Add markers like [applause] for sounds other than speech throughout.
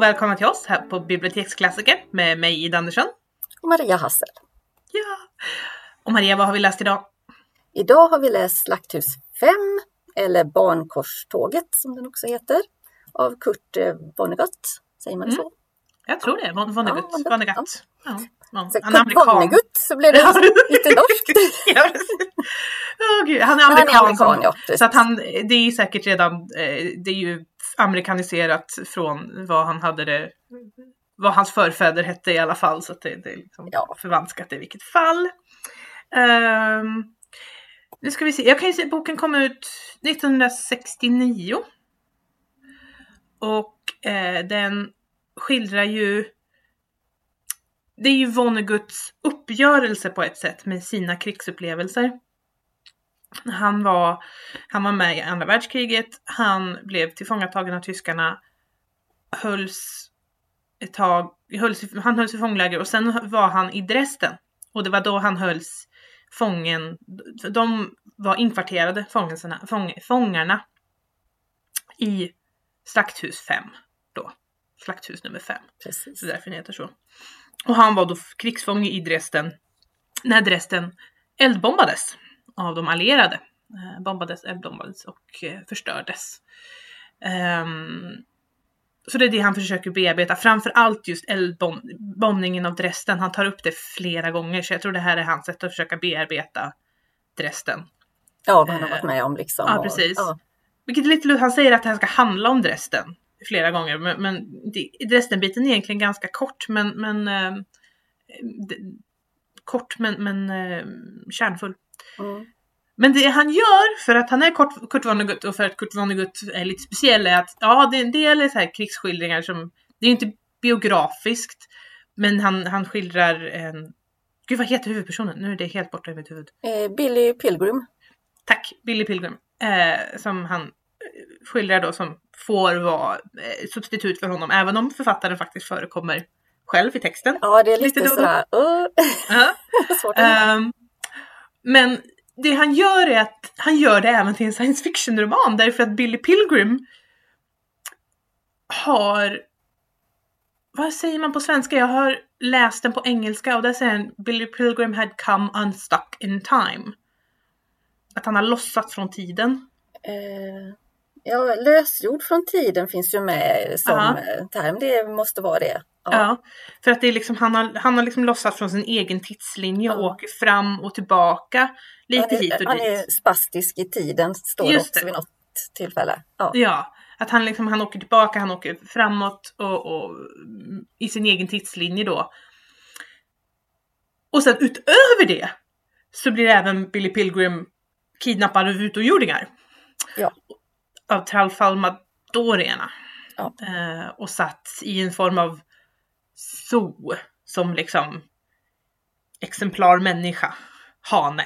och välkomna till oss här på Biblioteksklassiker med mig Ida Andersson. Och Maria Hassel. Ja. Och Maria, vad har vi läst idag? Idag har vi läst Slakthus 5, eller Barnkorståget som den också heter, av Kurt eh, Vonnegut. Säger man Mm. så? Jag tror det, Von- Vonnegut. Ja, Vonnegut. Ja. Ja. Så Han är amerikan. Vonnegut så blev det lite norskt. [laughs] Gud. Han är Men han är amerikan. amerikan, som- ja, så att han, det är säkert redan, eh, det är ju amerikaniserat från vad han hade det, vad hans förfäder hette i alla fall. Så att det, det är liksom Ja. förvanskat i vilket fall. Ehm, nu ska vi se, jag kan ju se, boken kom ut 1969. Och eh, den skildrar ju det är ju Vonneguts uppgörelse på ett sätt med sina krigsupplevelser. Han var, han var med i andra världskriget, han blev tillfångatagen av tyskarna, hölls ett tag, hölls, han hölls i fångläger och sen var han i Dresden. Och det var då han hölls fången, de var inkvarterade fångelserna, fång, fångarna i slakthus 5 då. Slakthus nummer 5. Precis. Så därför den heter så. Och han var då krigsfånge i Dresden när Dresden eldbombades av de allierade. Eh, bombades, eldbombades och eh, förstördes. Ehm, så det är det han försöker bearbeta, framför allt just eldbombningen av Dresden. Han tar upp det flera gånger, så jag tror det här är hans sätt att försöka bearbeta Dresden. Ja, vad han har varit med om liksom. Ja, precis. Ja, Vilket är lite lustigt, han säger att det här ska handla om Dresden flera gånger, men, men Dresden-biten är egentligen ganska kort, men, men eh, kort men, men eh, kärnfull. Mm. Men det han gör, för att han är Kurt, Kurt Vonnegut och för att Kurt Vonnegut är lite speciell, är att ja, det är en del så här krigsskildringar som, det är inte biografiskt, men han, han skildrar en, gud vad heter huvudpersonen? Nu är det helt borta i mitt huvud. eh, Billy Pilgrim. Tack, Billy Pilgrim. Eh, som han eh, skildrar då som får vara eh, substitut för honom, även om författaren faktiskt förekommer själv i texten. Ja, det är Lite lite sådär, uh, Ja. [laughs] svårt att höra. Men det han gör är att han gör det även till en science fiction-roman därför att Billy Pilgrim har vad säger man på svenska? Jag har läst den på engelska och där säger han Billy Pilgrim had come unstuck in time. Att han har lossat från tiden. Uh, ja, lösgjord från tiden finns ju med som Ja. eh, term. Det måste vara det. Ja. för att det är liksom, han har, han har liksom lossat från sin egen tidslinje och Ja. åker fram och tillbaka. Lite han, hit är, och han dit. är spastisk i tiden, står Just också det. vid något tillfälle. Ja. Ja, att han liksom, han åker tillbaka, han åker framåt och, och i sin egen tidslinje då. Och sen utöver det så blir även Billy Pilgrim kidnappad av utomjordingar. Ja. Av tralfalmadorierna. Ja. Eh, och satt i en form av zoo som liksom exemplar människa, hane.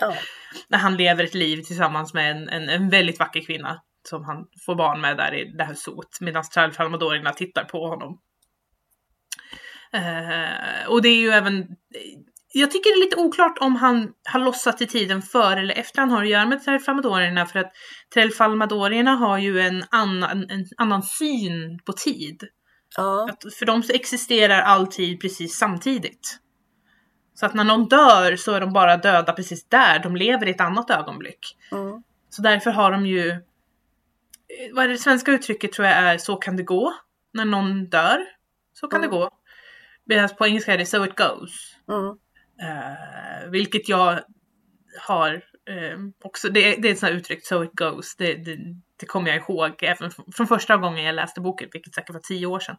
Ja. [laughs] när han lever ett liv tillsammans med en, en, en väldigt vacker kvinna som han får barn med där i det här zooet medan tralfalmadorierna tittar på honom. Eh, och det är ju även jag tycker det är lite oklart om han har lossat i tiden före eller efter han har att göra med tralfalmadorierna för att tralfalmadorierna har ju en annan, en annan syn på tid. Ja. Att för dem så existerar all tid precis samtidigt. Så att när någon dör så är de bara döda precis där, de lever i ett annat ögonblick. Mm. Så därför har de ju, eh, vad är det svenska uttrycket tror jag är så kan det gå. När någon dör, så kan Mm. det gå. Medan på engelska är det so it goes. Mm. Eh, vilket jag har eh, också, det, det är ett sånt här uttryck, so it goes. Det, det, det kommer jag ihåg även från, första gången jag läste boken, vilket säkert var tio år sedan.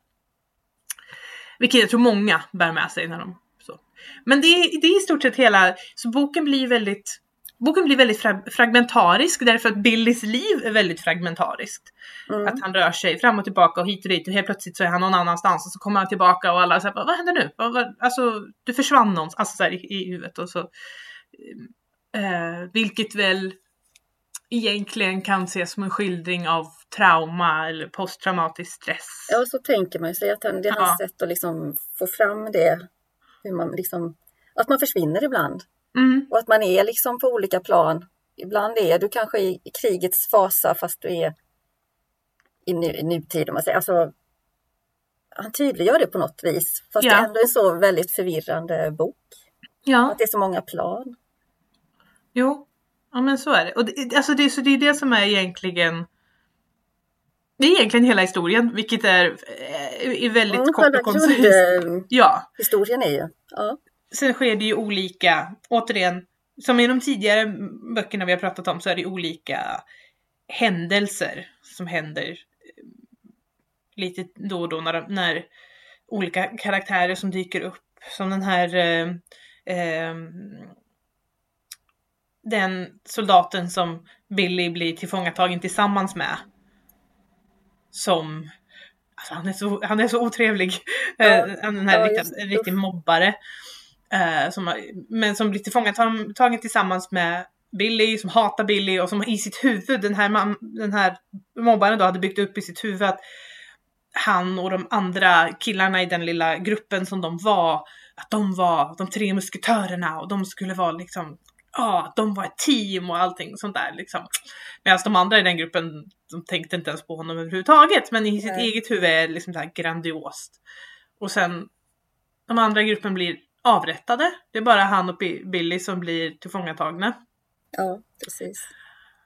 Vilket jag tror många bär med sig när de så. Men det, det är i stort sett hela, så boken blir väldigt Boken blir väldigt fra, fragmentarisk därför att Billys liv är väldigt fragmentariskt. Mm. Att han rör sig fram och tillbaka och hit och dit och helt plötsligt så är han någon annanstans och så kommer han tillbaka och alla säger vad händer nu? Vad, vad, alltså du försvann någonstans, alltså så här, i, i huvudet och så. Eh, vilket väl egentligen kan ses som en skildring av trauma eller posttraumatisk stress. Ja, så tänker man sig att han, det är hans Ja. sätt att liksom få fram det. Hur man liksom, att man försvinner ibland. Mm, Och att man är liksom på olika plan. Ibland är du kanske i, krigets fasa fast du är i, nu, i nutid. Om man säger. Alltså, han tydliggör det på något vis. Fast Ja. det är ändå en så väldigt förvirrande bok. Ja, Att det är så många plan. jo. Ja men så är det. Och det, alltså det, så det är det som är egentligen det är egentligen hela historien, vilket är, eh, är väldigt Mm, kort och koncist. Ja, är ju. Ja. Sen sker det ju olika, återigen, som i de tidigare böckerna vi har pratat om så är det olika händelser som händer eh, lite då och då när, när olika karaktärer som dyker upp. Som den här eh, eh, den soldaten som Billy blir tillfångatagen tillsammans med. Som Alltså han är så, han är så otrevlig. Ja, Eh, den här ja, riktiga, just- en riktig mobbare. Eh, som, har- men som blir tillfångatagen tillsammans med Billy, som hatar Billy och som i sitt huvud, den här, man, den här mobbaren då hade byggt upp i sitt huvud att han och de andra killarna i den lilla gruppen som de var, att de var de tre musketörerna och de skulle vara liksom, ja, de var ett team och allting sånt där liksom. Medan de andra i den gruppen, de tänkte inte ens på honom överhuvudtaget, men i sitt Nej. eget huvud är det liksom så här grandiost. Och sen, de andra i gruppen blir avrättade. Det är bara han och Bi- Billy som blir tillfångatagna. ja, precis.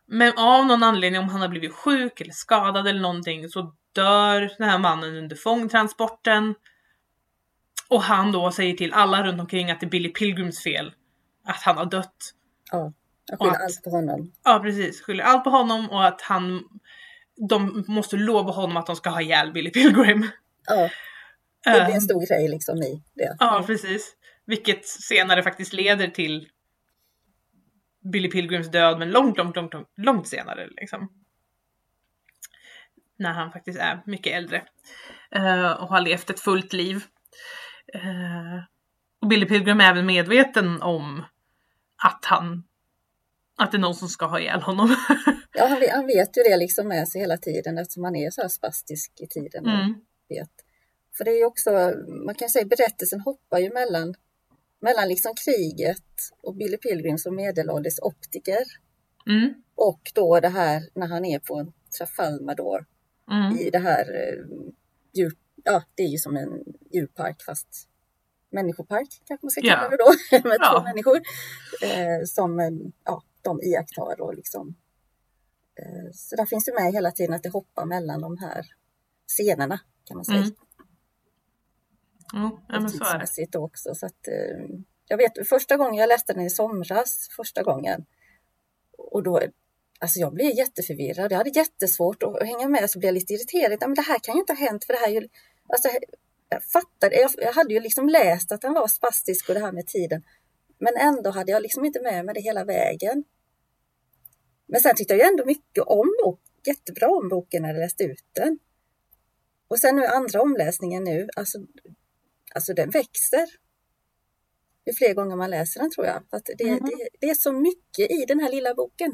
Men av någon anledning, om han har blivit sjuk eller skadad eller någonting, så dör den här mannen under fångtransporten. Och han då säger till alla runt omkring att det är Billy Pilgrims fel. Att han har dött. Ja, jag skyller att- allt på honom. Ja precis, skyller allt på honom och att han... De måste lova honom att de ska ha ihjäl Billy Pilgrim. Ja, det blir en stor grej liksom i det. Ja, precis. Vilket senare faktiskt leder till Billy Pilgrims död, men långt, långt, långt, långt, långt senare liksom. När han faktiskt är mycket äldre. eh, och har levt ett fullt liv. Eh, och Billy Pilgrim är även medveten om att han att det är någon som ska ha ihjäl honom. [laughs] Ja, han, vet- han vet ju det liksom med sig hela tiden eftersom han är så här spastisk i tiden. och mm. vet. För det är ju också, man kan säga berättelsen hoppar ju mellan, mellan liksom kriget och Billy Pilgrim som medelålders optiker Mm. och då det här när han är på en Trafalmador Mm. i det här eh, djur, ja det är ju som en djurpark fast människopark kanske man ska kalla det då, [laughs] med Ja. två människor eh, som eh, ja, de iakttar och liksom eh, så där finns det med hela tiden att det hoppar mellan de här scenerna kan man säga. Mm. Mm, ja, men så är tidsmässigt också. Så att, eh, jag vet första gången jag läste den i somras, första gången. Och då, alltså jag blev jätteförvirrad. Jag hade jättesvårt att hänga med så blev jag lite irriterad. Men det här kan ju inte ha hänt för det här är ju, alltså, jag fattade, jag, jag hade ju liksom läst att han var spastisk och det här med tiden. Men ändå hade jag liksom inte med mig det hela vägen. Men sen tyckte jag ju ändå mycket om boken, jättebra om boken när jag läste ut den. Och sen nu andra omläsningen nu, alltså alltså den växer. Ju fler gånger man läser den tror jag. Att det, Mhm. det, det är så mycket i den här lilla boken.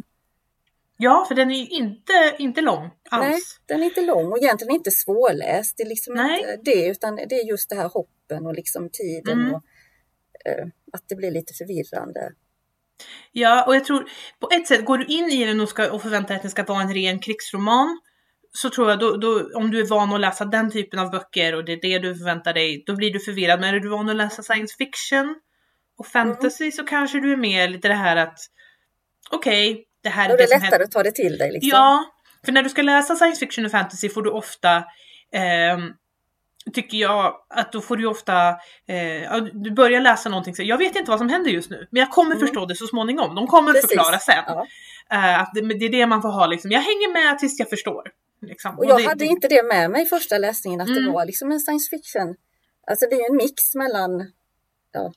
Ja, för den är ju inte, inte lång alls. Nej, den är inte lång och egentligen inte svårläst. Det är liksom Nej. inte det, utan det är just det här hoppen och liksom tiden Mm. och eh, att det blir lite förvirrande. Ja, och jag tror på ett sätt, går du in i den och, ska, och förväntar dig att den ska vara en ren krigsroman så tror jag då, då, om du är van att läsa den typen av böcker och det är det du förväntar dig, då blir du förvirrad. Men är du van att läsa science fiction och fantasy så kanske du är mer lite det här att okej, det här Då är är det, det som lättare händer. att ta det till dig. Liksom. Ja, för när du ska läsa science fiction och fantasy får du ofta ehm, tycker jag att då får du ofta, eh, du börjar läsa någonting så jag vet inte vad som händer just nu, men jag kommer Mm. förstå det så småningom. De kommer Precis. förklara sen. Ja. Eh, att det, det är det man får ha liksom, jag hänger med tills jag förstår. Liksom. Och jag det, hade det, inte det med mig i första läsningen att Mm. det var liksom en science fiction. Alltså det är en mix mellan,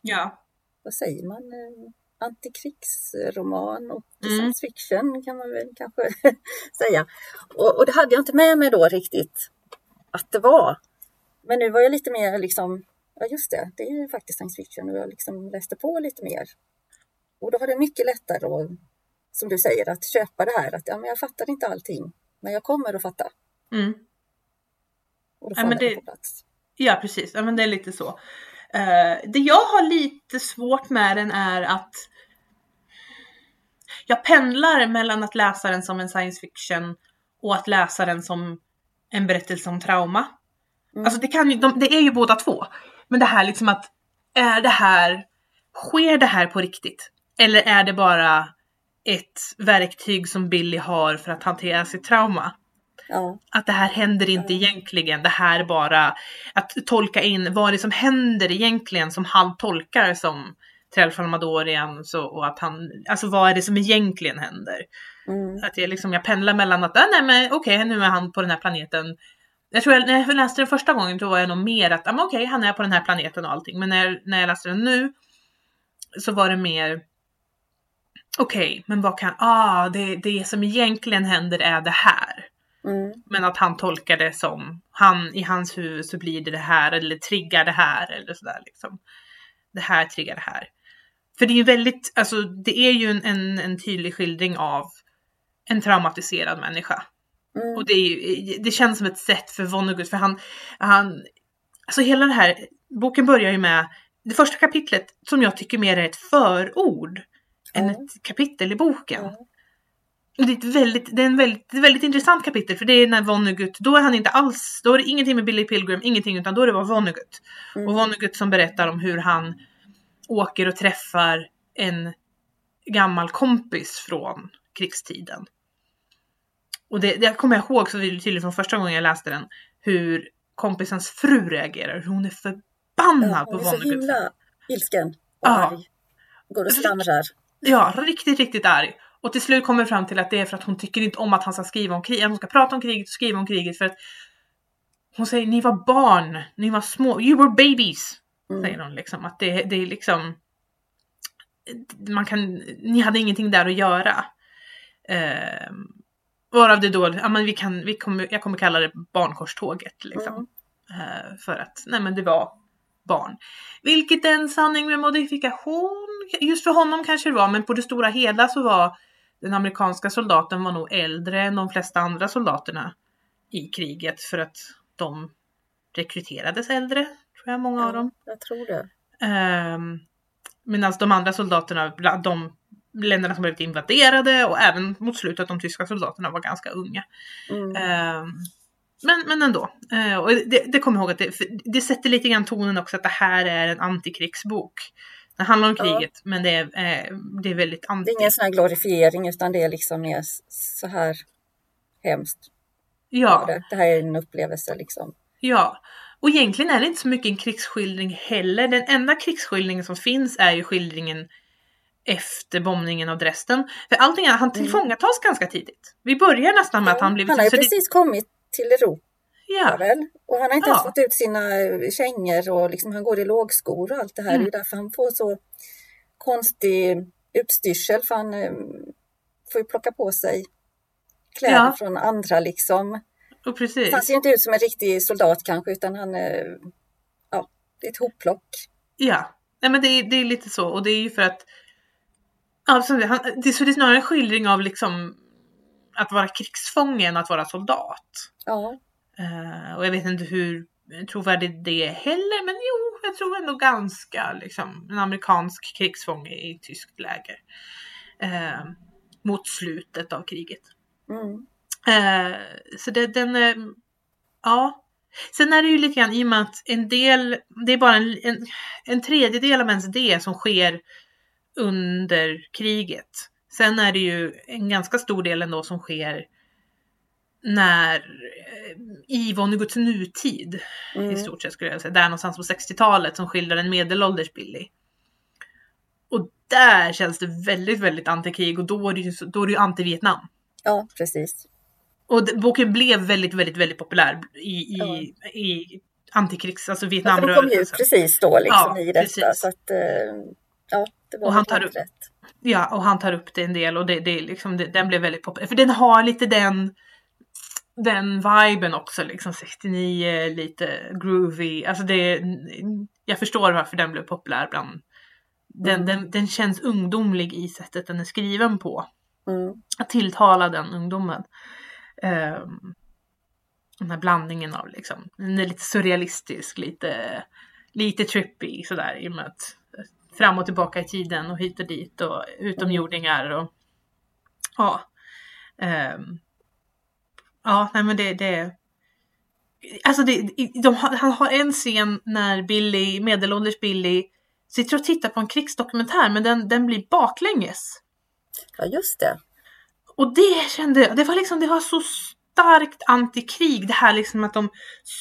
Ja, vad säger man, antikrigsroman och Mm. science fiction kan man väl kanske [laughs] säga. Och, och det hade jag inte med mig då riktigt att det var. Men nu var jag lite mer liksom, ja just det, det är ju faktiskt science fiction och jag liksom läste på lite mer. Och då var det mycket lättare att, som du säger, att köpa det här att ja, men jag fattar inte allting, men jag kommer att fatta. mm. Och då Ja, men jag det det- på plats. ja precis, ja, men det är lite så. Eh, det jag har lite svårt med den är att jag pendlar mellan att läsa den som en science fiction och att läsa den som en berättelse om trauma. Mm. Alltså det, kan ju, de, det är ju båda två. Men det här liksom att, är det här, sker det här på riktigt? Eller är det bara ett verktyg som Billy har för att hantera sitt trauma? Ja. Att det här händer inte egentligen, det här är bara att tolka in vad det är som händer egentligen som han tolkar som Trälfalmadorian så, och att han, alltså vad är det som egentligen händer? Mm. Att jag liksom, jag pendlar mellan att, ah, nej men okej nu är han på den här planeten. Jag tror jag, när jag läste den första gången då var jag nog mer att, ah, okej han är på den här planeten och allting. Men när, när jag läste den nu så var det mer, okej men vad kan, ah det, det som egentligen händer är det här. Mm. Men att han tolkar det som, han, i hans huvud så blir det det här eller triggar det här eller sådär liksom. Det här triggar det här. För det är ju väldigt, alltså det är ju en, en, en tydlig skildring av en traumatiserad människa. Mm. Och det, är det känns som ett sätt för Vonnegut, för han, han, alltså hela det här, boken börjar ju med det första kapitlet som jag tycker mer är ett förord än Ja. ett kapitel i boken. Ja. Och det är ett väldigt, det är en väldigt, ett väldigt intressant kapitel för det är när Vonnegut, då är han inte alls, då är det ingenting med Billy Pilgrim, ingenting utan då är det bara Vonnegut. Mm. Och Vonnegut som berättar om hur han åker och träffar en gammal kompis från krigstiden. Och det, det kommer jag ihåg så tydligt från första gången jag läste den, hur kompisens fru reagerar, hur hon är förbannad Ja, på hon är så Vonnegut. himla ilsken och Ja. arg. Går och slamrar. Ja, riktigt, riktigt arg. Och till slut kommer fram till att det är för att hon tycker inte om att han ska skriva om kriget, hon ska prata om kriget och skriva om kriget för att hon säger ni var barn, ni var små, you were babies. Mm. Säger hon liksom att det, det är liksom man kan, ni hade ingenting där att göra. Eh, varav det då, ja men vi kan, vi kommer, jag kommer kalla det barnkorståget liksom. Mm. Eh, för att, nej men det var barn. Vilket är en sanning med modifikation. Just för honom kanske det var, men på det stora hela så var den amerikanska soldaten var nog äldre än de flesta andra soldaterna i kriget för att de rekryterades äldre, tror jag många av dem. Ja, jag tror det. Um, Medan de andra soldaterna, de länderna som blivit invaderade och även mot slutet de tyska soldaterna var ganska unga. Mm. Ehm, men, men ändå. Eh, och det, det kommer jag ihåg att det, det sätter lite grann tonen också att det här är en antikrigsbok. Det handlar om Ja. kriget men det är, eh, det är väldigt Det anti. är ingen sån här glorifiering utan det är liksom mer så här hemskt. Ja, Det, det här är en upplevelse liksom. ja. Och egentligen är det inte så mycket en krigsskildring heller. Den enda krigsskildringen som finns är ju skildringen efter bombningen av Dresden. För allting annat, han tillfångatas ganska tidigt. Vi börjar nästan med att han blivit... han har ju så det- precis kommit till Europa ja, väl? Och han har inte ens Ja. fått ut sina eh, kängor och liksom, han går i lågskor och allt det här. Mm. Det är därför han får så konstig utstyrsel för han eh, får ju plocka på sig kläder Ja. från andra liksom. och precis. Han ser inte ut som en riktig soldat kanske utan han, eh, ja, det är ett hopplock. Ja, nej men det, är- det är lite så och det är ju för att han, det, så det är snarare en skildring av liksom att vara krigsfånge än att vara soldat. Ja, Eh, och jag vet inte hur trovärdigt det är heller, men jo, jag tror ändå ganska liksom en amerikansk krigsfånge i tyskt läger. Eh, mot slutet av kriget. mm, Eh, så det, den, ja. Sen är det ju lite grann i och med att en del, det är bara en, en, en tredjedel av ens det som sker under kriget. Sen är det ju en ganska stor del ändå som sker när, eh, i Vonneguts nutid mm. i stort sett skulle jag säga. Där någonstans på 60-talet som skildrar en medelålders Billy. Och där känns det väldigt, väldigt antikrig och då är det ju, då är det ju anti-Vietnam. ja precis. Och boken blev väldigt, väldigt, väldigt populär i, i, i antikrigs, alltså Ja, för det kom ju Vietnamrörelsen. precis då liksom Ja, i detta. precis. Så att, eh, ja, det var Och han tar upp- rätt. Ja, och han tar upp det en del och det, det liksom, det, den blev väldigt populär. För den har lite den, den viben också, liksom 69, lite groovy. Alltså det, jag förstår varför den blev populär bland, den, Mm. den, den känns ungdomlig i sättet den är skriven på. Mm. att tilltala den ungdomen. Um, den här blandningen av liksom, den är lite surrealistisk, lite, lite trippy sådär i och med att fram och tillbaka i tiden och hit och dit och utomjordingar och ja. ehm, ja, nej men det, det Alltså det, de, han har en scen när Billy, medelålders Billy, sitter och tittar på en krigsdokumentär men den, den blir baklänges. Ja, just det. Och det kände jag, det var liksom, det var så starkt antikrig. Det här liksom att de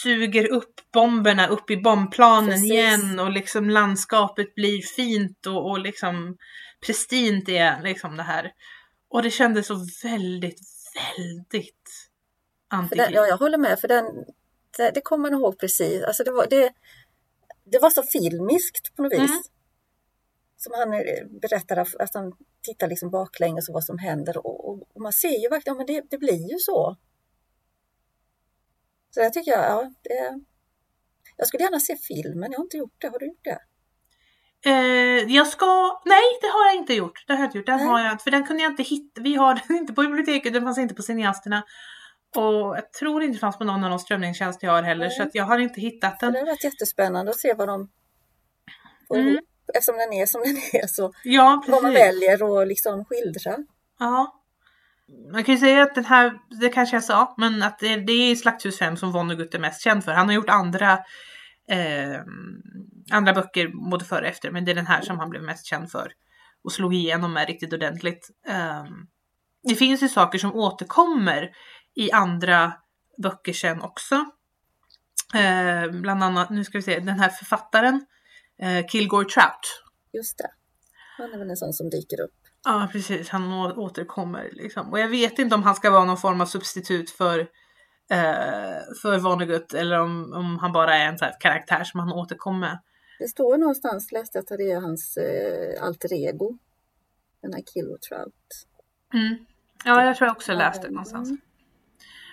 suger upp bomberna upp i bombplanen Precis. igen och liksom landskapet blir fint och, och liksom pristint igen. Liksom det här. Och det kändes så väldigt, väldigt antikrig. den, ja, jag håller med, för den, det, det kommer man ihåg precis. Alltså det, var, det, det var så filmiskt på något vis. Mm. Som han eh, berättade, att han tittar liksom baklänges och vad som händer. Och, och, och man ser ju verkligen, ja, men det, det blir ju så. Så jag tycker jag, ja, det, jag skulle gärna se filmen, jag har inte gjort det. Har du gjort det? Eh, jag ska, nej det har jag inte gjort. Det har jag inte gjort. Den Nej. har jag, för den kunde jag inte hitta. Vi har den inte på biblioteket, den fanns inte på cineasterna. Och jag tror inte det fanns på någon av de strömningstjänster jag har heller Nej. så att jag har inte hittat den. det har varit jättespännande att se vad de får Mm. ihop. Eftersom den är som den är så Ja vad man väljer att liksom skildra. Ja. Man kan ju säga att den här, det kanske jag sa, men att det, det är Slakthus 5 som Vonnegut är mest känd för. Han har gjort andra, eh, andra böcker både före och efter, men det är den här som han blev mest känd för. Och slog igenom med riktigt ordentligt. Eh, det finns ju saker som återkommer i andra böcker sen också. Eh, bland annat, nu ska vi se, den här författaren, eh, Kilgore Trout. Just det. Han är väl en sån som dyker upp. Ja, precis. Han återkommer liksom. Och jag vet inte om han ska vara någon form av substitut för, eh, för Vonnegut eller om, om han bara är en sån här karaktär som han återkommer med. Det står någonstans, läste att det är hans eh, alter ego. Den här Kilo Trout. Mm. Ja, jag tror jag också läste det Mm. någonstans.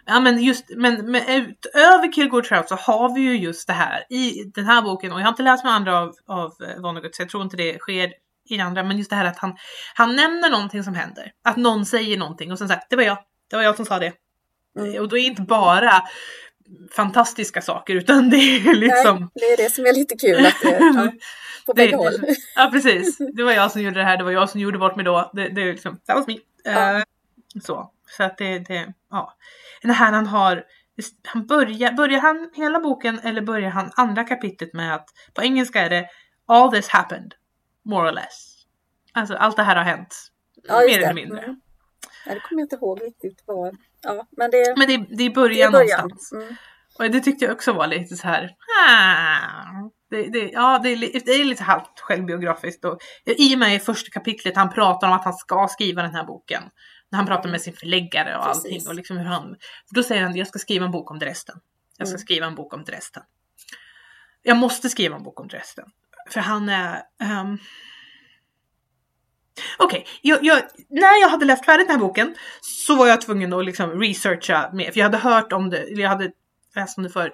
Ja, men just, men, men utöver Kilgore Trout så har vi ju just det här i den här boken och jag har inte läst med andra av, av eh, Vonnegut så jag tror inte det sker i andra, men just det här att han, han nämner någonting som händer. Att någon säger någonting och sen säger det var jag, det var jag som sa det. Mm. Och då är det inte bara fantastiska saker utan det är liksom Nej, det är det som är lite kul. Att det, ja, på Det- bägge håll. Ja precis. Det var jag som gjorde det här, det var jag som gjorde bort mig då. Det, det är liksom, that was me. Ja. Eh, så. Så att det, det, ja. Den här han har, han börjar, börjar han hela boken eller börjar han andra kapitlet med att på engelska är det All this happened, more or less. Alltså allt det här har hänt. Ja, mer eller det. mindre. Mm. Ja, det kommer jag inte ihåg riktigt vad. Ja, men det, Men det, det är det början, är början. någonstans. Mm. Och det tyckte jag också var lite så här. Ah, det, det, ja, det är, det är lite halvt självbiografiskt. Och, I och med i första kapitlet han pratar om att han ska skriva den här boken. När han pratar med sin förläggare och Precis. allting. Och liksom hur han, då säger han jag ska skriva en bok om Dresden. Jag ska Mm. skriva en bok om Dresden. Jag måste skriva en bok om Dresden. För han är... ehm, Okej, jag, jag, när jag hade läst färdigt den här boken så var jag tvungen att liksom researcha mer. För jag hade hört om det, eller jag hade läst om det förut.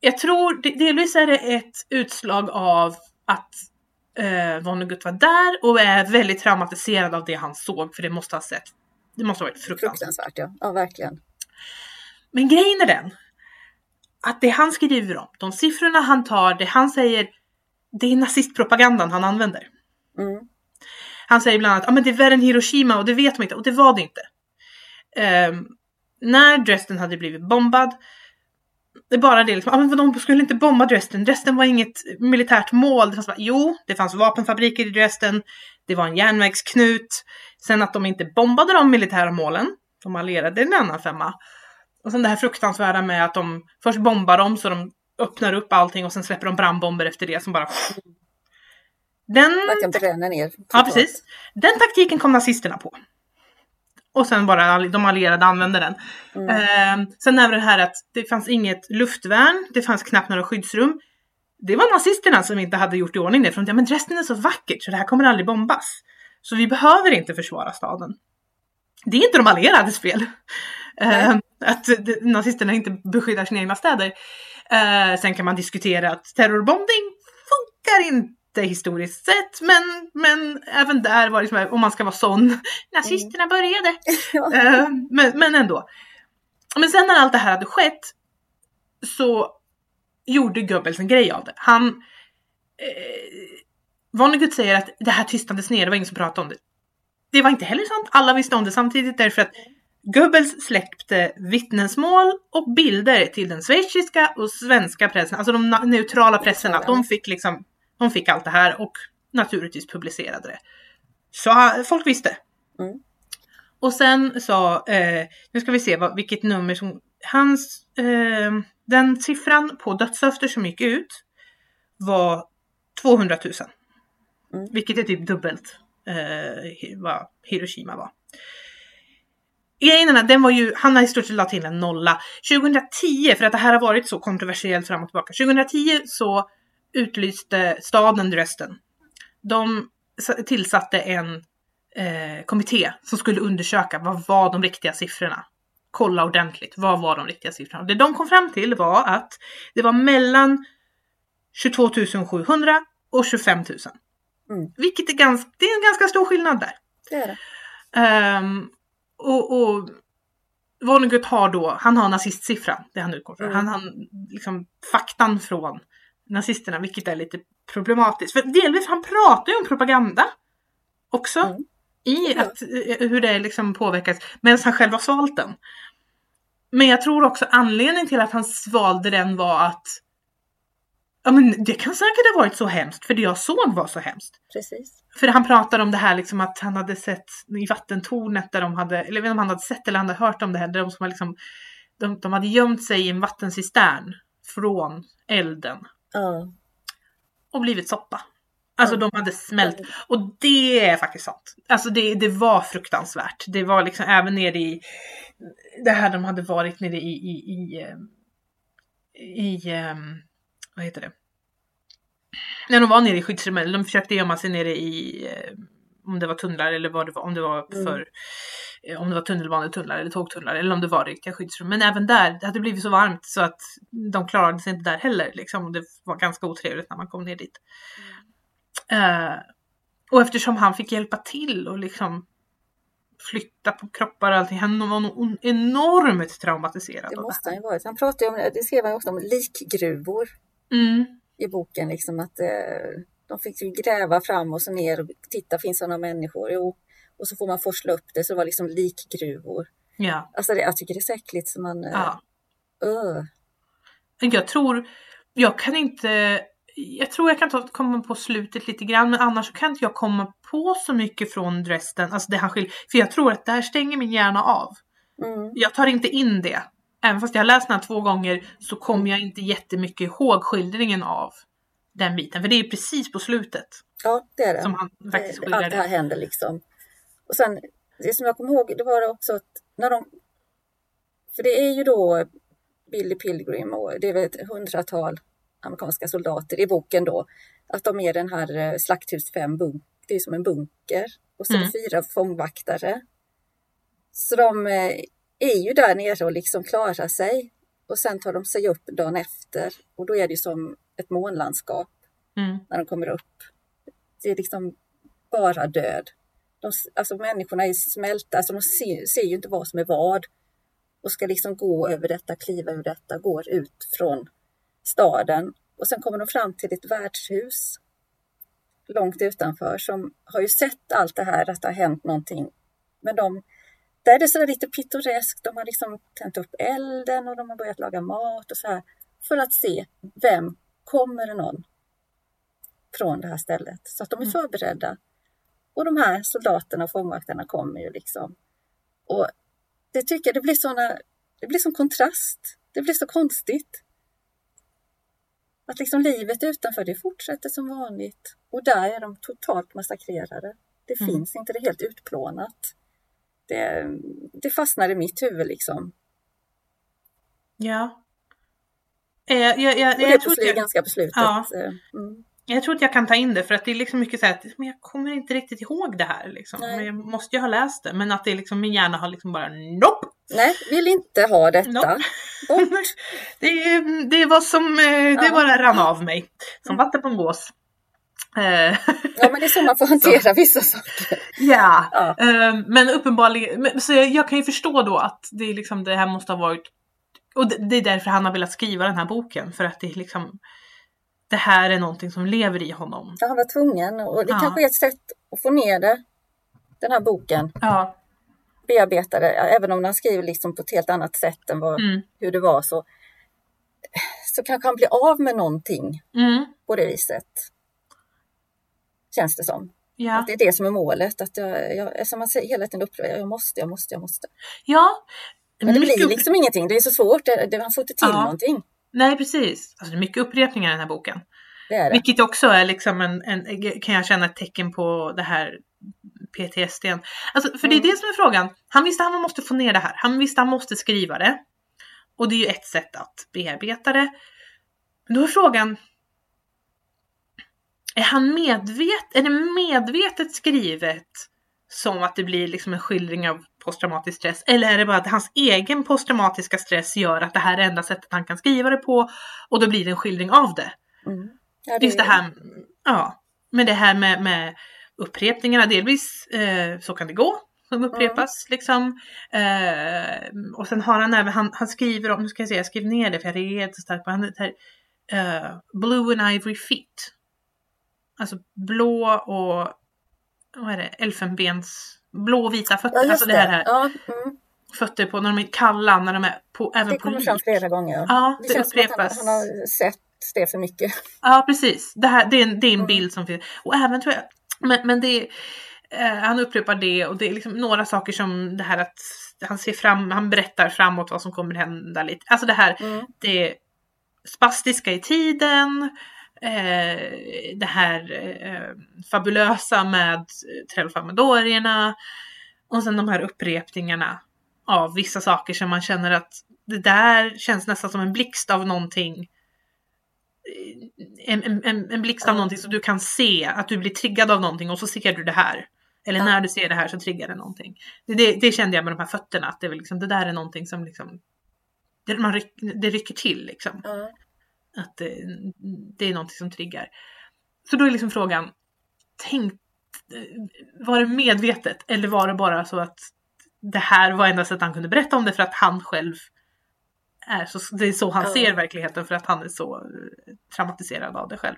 Jag tror de- delvis är det ett utslag av att eh, Vonnegut var där och är väldigt traumatiserad av det han såg. För det måste ha sett. Det måste ha varit fruktansvärt. Fruktansvärt, ja. Ja, verkligen. Men grejen är den. Att det han skriver om, de siffrorna han tar, det han säger. Det är nazistpropagandan han använder. Mm. Han säger bland annat att ah, men det är värre än Hiroshima och det vet man inte och det var det inte. Ehm, när Dresden hade blivit bombad. Det är bara det liksom, ah, men de skulle inte bomba Dresden. Dresden var inget militärt mål. Det fanns bara, jo, det fanns vapenfabriker i Dresden. Det var en järnvägsknut. Sen att de inte bombade de militära målen. De allierade det är en annan femma. Och sen det här fruktansvärda med att de först bombar dem så de öppnar upp allting och sen släpper de brandbomber efter det som bara... Den bränner ner. Ja, precis. Den taktiken kom nazisterna på. Och sen bara de allierade använde den. Mm. Ehm, sen är det här att det fanns inget luftvärn, det fanns knappt några skyddsrum. Det var nazisterna som inte hade gjort i ordning det. För de tänkte, men Dresden är så vackert så det här kommer aldrig bombas. Så vi behöver inte försvara staden. Det är inte de allierades fel. Ehm, att nazisterna inte beskyddar sina egna städer. Eh, sen kan man diskutera att terrorbombning funkar inte historiskt sett. Men, men även där var det liksom, om man ska vara sån, nazisterna började. [laughs] Ja. Eh, men, men ändå. Men sen när allt det här hade skett så gjorde Goebbels en grej av det. Han... Eh, Vonnegut säger att det här tystnades ner, det var ingen som pratade om det. Det var inte heller sant. Alla visste om det samtidigt därför att Goebbels släppte vittnesmål och bilder till den schweiziska och svenska pressen, alltså de neutrala presserna. De fick liksom, de fick allt det här och naturligtvis publicerade det. Så ah, folk visste. Mm. Och sen sa, eh, nu ska vi se vad, vilket nummer som, hans, eh, den siffran på dödssöfter som gick ut var 200 000. Mm. Vilket är typ dubbelt eh, vad Hiroshima var. Grejen är att den var ju, han har i stort sett lagt till en nolla. 2010, för att det här har varit så kontroversiellt fram och tillbaka. 2010 så utlyste staden Dresden. De tillsatte en eh, kommitté som skulle undersöka vad var de riktiga siffrorna. Kolla ordentligt, vad var de riktiga siffrorna? Det de kom fram till var att det var mellan 22 700 och 25 000. Mm. Vilket är ganska, det är en ganska stor skillnad där. Det är det. Ehm, och, och Vonnegut har då, han har nazistsiffran, det han utgår från. Mm. Han har liksom faktan från nazisterna, vilket är lite problematiskt. För delvis, han pratar ju om propaganda också. Mm. I att, eh, hur det liksom påverkas, medan han själv har svalt den. Men jag tror också anledningen till att han svalde den var att Ja men det kan säkert ha varit så hemskt, för det jag såg var så hemskt. Precis. För han pratar om det här liksom att han hade sett i vattentornet där de hade, eller jag vet inte om han hade sett eller han hade hört om det här, där de som liksom, de, de hade gömt sig i en vattencistern från elden Ja. och blivit soppa. Alltså Ja. de hade smält. Och det är faktiskt sant. Alltså det, det var fruktansvärt. Det var liksom även nere i det här de hade varit nere i i, i, eh, i eh, vad heter det? När de var nere i skyddsrummet, de försökte gömma sig nere i eh, om det var tunnlar eller vad det var, om det var Mm. för eh, om det var tunnelbanetunnlar eller tågtunnlar eller om det var riktiga skyddsrum. Men även där, det hade blivit så varmt så att de klarade sig inte där heller. Liksom. Det var ganska otrevligt när man kom ner dit. Eh, och eftersom han fick hjälpa till och liksom flytta på kroppar och allting, han var nog enormt traumatiserad. Det måste han ju varit. Han pratar ju om, det skrev han också om, likgruvor Mm. i boken. Liksom att eh, de fick ju gräva fram och så ner och titta, finns det några människor? Jo. Och så får man forsla upp det, så det var liksom likgruvor. Ja. Alltså det, jag tycker det är så äckligt som man... Eh, ja. öh. Jag tror, jag kan inte, jag tror jag kan ta, komma på slutet lite grann men annars så kan inte jag komma på så mycket från Dresden, alltså det han skiljer, för jag tror att där stänger min hjärna av. Mm. Jag tar inte in det. Även fast jag har läst den här två gånger så kommer jag inte jättemycket ihåg skildringen av den biten, för det är precis på slutet Ja, det är det. som han faktiskt Eh, skildrar Allt det här händer liksom. Och sen, det som jag kommer ihåg, det var också att när de... För det är ju då Billy Pilgrim och det är väl ett hundratal amerikanska soldater i boken då. Att de är den här eh, slakthus 5 bunk, det är som en bunker. Och så Mm. fyra fångvaktare. Så de eh, är ju där nere och liksom klarar sig. Och sen tar de sig upp dagen efter och då är det som ett månlandskap Mm. när de kommer upp. Det är liksom bara död. De, alltså människorna är smälta, alltså de ser, ser ju inte vad som är vad. Och ska liksom gå över detta, kliva över detta, går ut från staden. Och sen kommer de fram till ett värdshus långt utanför som har ju sett allt det här, att det har hänt någonting. Men de, där är det så där lite pittoreskt. De har liksom tänt upp elden och de har börjat laga mat och så här. För att se vem, kommer det någon från det här stället? Så att de är Mm. förberedda. Och de här soldaterna och fångvaktarna kommer ju liksom. Och det tycker jag, det blir såna, det blir som kontrast. Det blir så konstigt. Att liksom livet utanför det fortsätter som vanligt. Och där är de totalt massakrerade. Det Mm. finns inte, det är helt utplånat. Det, det fastnar i mitt huvud liksom. Ja. Eh, jag, jag, jag, det jag, är tror att slut, jag, ganska på slutet. Ja. Mm. jag tror att jag kan ta in det för att det är liksom mycket så här att men jag kommer inte riktigt ihåg det här liksom. Nej. Men jag måste ju ha läst det. Men att det är liksom min hjärna har liksom bara nope! Nej, vill inte ha detta. Nope. [laughs] Det, det var som, eh, det Ja. bara rann av mig. Som vatten på en gås. Ja, men det är så man får [laughs] hantera vissa saker. Ja, Ja. eh, men uppenbarligen, så jag, kan ju förstå då att det, är liksom, det här måste ha varit, och det, det är därför han har velat skriva den här boken, för att det är liksom, det här är någonting som lever i honom. Ja, han var tvungen och det Ja. kanske är ett sätt att få ner det. Den här boken, Ja, bearbeta det, även om han skriver liksom på ett helt annat sätt än vad, Mm. hur det var så, så kanske han blir av med någonting Mm. på det viset. Känns det som. Ja. Att det är det som är målet. Att jag, jag, som man säger hela tiden upprepar, jag måste, jag måste, jag måste. ja. Men det blir upp- liksom ingenting, det är så svårt, det, det, han får inte till Ja. någonting. Nej precis. Alltså, det är mycket upprepningar i den här boken. Det är det. Vilket också är liksom en, en, kan jag känna ett tecken på det här PTSD. Alltså, för det är Mm. det som är frågan. Han visste att han måste få ner det här. Han visste att han måste skriva det. Och det är ju ett sätt att bearbeta det. Men då är frågan. Är han medvet, är det medvetet skrivet som att det blir liksom en skildring av posttraumatisk stress? Eller är det bara att hans egen posttraumatiska stress gör att det här är enda sättet han kan skriva det på och då blir det en skildring av det? Mm. Ja, Just det här, ja, med det här med, med upprepningarna delvis, eh, så kan det gå, som upprepas liksom. Eh, och sen har han även, han, han skriver om, nu ska jag se, jag skrev ner det för jag reagerade så starkt på, han heter eh, Blue and Ivory Feet. Alltså blå och, vad är det, elfenbens, blå och vita fötter, Ja, alltså det här, här Ja, mm. fötter på, när de är kalla, när de är på, även Det på kommer lik. fram flera gånger. Ja, det, det känns som att han, upprepas. han har sett det för mycket. Ja, precis. Det, här, det, är en, det är en Mm. bild som finns. Och även tror jag, men, men det eh, han upprepar det och det är liksom några saker som det här att han ser fram, han berättar framåt vad som kommer hända lite. Alltså det här, Mm. det spastiska i tiden, eh, det här eh, fabulösa med Trellfamedorierna och sen de här upprepningarna av vissa saker som man känner att det där känns nästan som en blixt av någonting en, en, en, en blixt av någonting så du kan se att du blir triggad av någonting och så ser du det här. Eller när du ser det här så triggar det någonting. Det, det, det kände jag med de här fötterna, att det, liksom, det där är någonting som liksom det, man ryck, det rycker till liksom. Ja. Att det, det är någonting som triggar. Så då är liksom frågan, tänk, var det medvetet eller var det bara så att det här var enda sättet han kunde berätta om det för att han själv är så, det är så han Ja. ser verkligheten för att han är så eh, traumatiserad av det själv.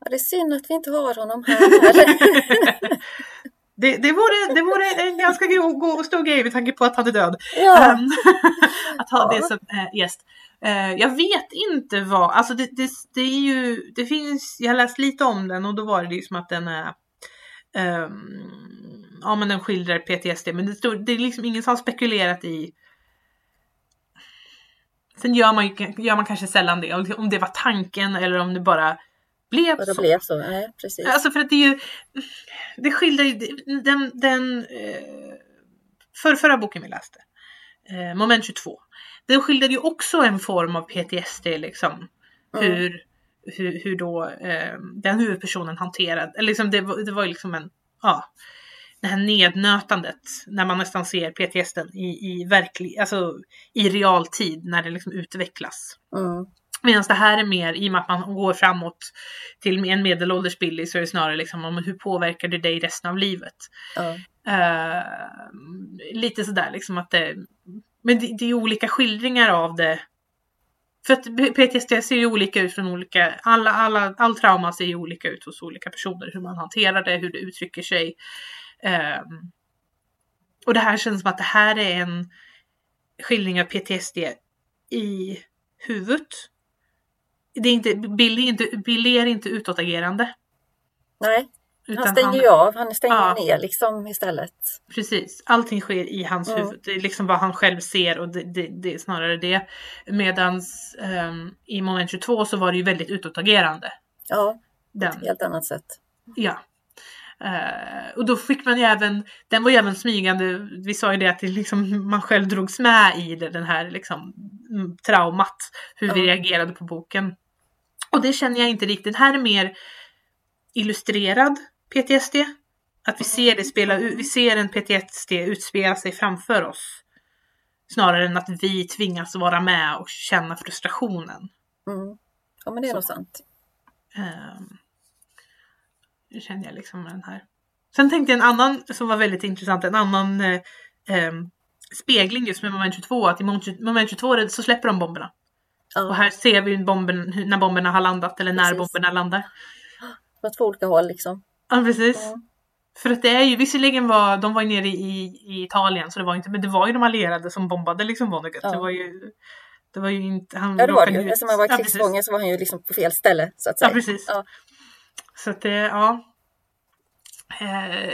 Ja, det är synd att vi inte har honom här. [laughs] Det, det, vore, det vore en ganska go, go, stor grej med tanke på att han är död. ja. Ehm, [laughs] att ha Ja. det som äh, gäst. Eh, jag vet inte vad, alltså det, det, det är ju, det finns, jag har läst lite om den och då var det ju som att den är ehm, Ja men den skildrar PTSD men det, står, det är liksom ingen som har spekulerat i Sen gör man, gör man kanske sällan det, om det var tanken eller om det bara blev Och det så. blev så. Nej, precis. Alltså för att det är ju, det skildrar ju den, den eh, för förra boken vi läste, eh, moment 22. Den skildrade ju också en form av PTSD liksom. Mm. Hur, hur, hur då eh, den huvudpersonen hanterade, eller liksom det, det var ju liksom en, ja, det här nednötandet när man nästan ser PTSD i, i verklig, alltså i realtid när det liksom utvecklas. Mm. Medan det här är mer, i och med att man går framåt till en medelålders Billy så är det snarare liksom om hur påverkar det dig resten av livet. Ja. Eh, lite sådär liksom att det, men det, det är olika skildringar av det. För att PTSD ser ju olika ut från olika, alla, alla, all trauma ser ju olika ut hos olika personer. Hur man hanterar det, hur det uttrycker sig. Ehm, och det här känns som att det här är en skildring av PTSD i huvudet. Det är inte, Billy, är inte, Billy är inte utåtagerande. Nej, Utan han stänger ju av. Han stänger Ja. ner liksom istället. Precis, allting sker i hans Mm. huvud. Det är liksom vad han själv ser och det, det, det är snarare det. Medans ehm, i moment 22 så var det ju väldigt utåtagerande. Ja, Den, ett helt annat sätt. ja. Eh, och då fick man ju även, den var ju även smygande, vi sa ju det att det liksom, man själv drogs med i det, den här liksom traumat, hur vi reagerade på boken. Och det känner jag inte riktigt, här är mer illustrerad PTSD. Att vi ser det spela vi ser en PTSD utspela sig framför oss. Snarare än att vi tvingas vara med och känna frustrationen. Mm. Ja, men det är nog sant. Um, nu känner jag liksom den här. Sen tänkte jag en annan som var väldigt intressant, en annan eh, ehm, spegling just med moment 22. Att i moment 22 så släpper de bomberna. Och Ja, här ser vi bomben, när bomberna har landat eller när Precis. bomberna landar. på två olika håll liksom. Ja precis. Ja. För att det är ju, visserligen var, de var ju nere i, i Italien så det var inte, men det var ju de allierade som bombade liksom Vonnegut. Ja. Det var ju, det var ju inte, han Ja, det var det ju. Eftersom han var Ja, krigsfånge så var han ju liksom på fel ställe så att säga. Ja, precis. Ja. Så att det, ja. Eh,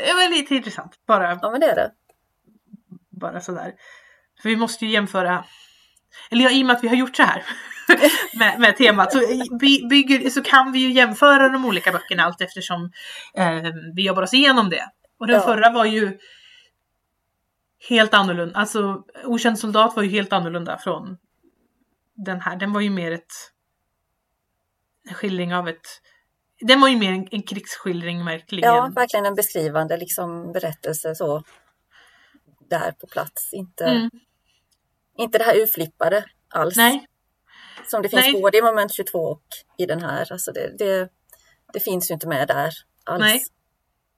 det var lite intressant, bara, Ja, men det är det. bara sådär. För vi måste ju jämföra, eller ja, i och med att vi har gjort så här [laughs] med, med temat så, by- bygger, så kan vi ju jämföra de olika böckerna allt eftersom eh, vi jobbar oss igenom det. Och den Ja. förra var ju helt annorlunda, alltså Okänd soldat var ju helt annorlunda från den här. Den var ju mer ett en skildring av ett den var ju mer en, en krigsskildring verkligen. Ja, verkligen en beskrivande liksom, berättelse så. Där på plats. Inte, Mm. Inte det här urflippade alls. Nej, Som det finns Nej. både i moment 22 och i den här. Alltså det, det, det finns ju inte med där alls. Nej.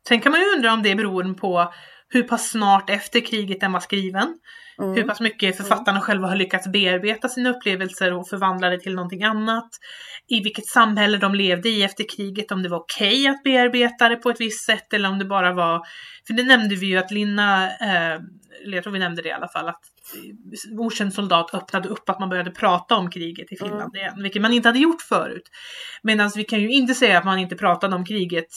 Sen kan man ju undra om det beror på hur pass snart efter kriget den var skriven. Mm. Hur pass mycket författarna själva har lyckats bearbeta sina upplevelser och förvandla det till någonting annat. I vilket samhälle de levde i efter kriget, om det var okej att bearbeta det på ett visst sätt eller om det bara var... För det nämnde vi ju att Linna, eh, eller jag tror vi nämnde det i alla fall, att Okänd soldat öppnade upp att man började prata om kriget i Finland igen, vilket man inte hade gjort förut. Medan vi kan ju inte säga att man inte pratade om kriget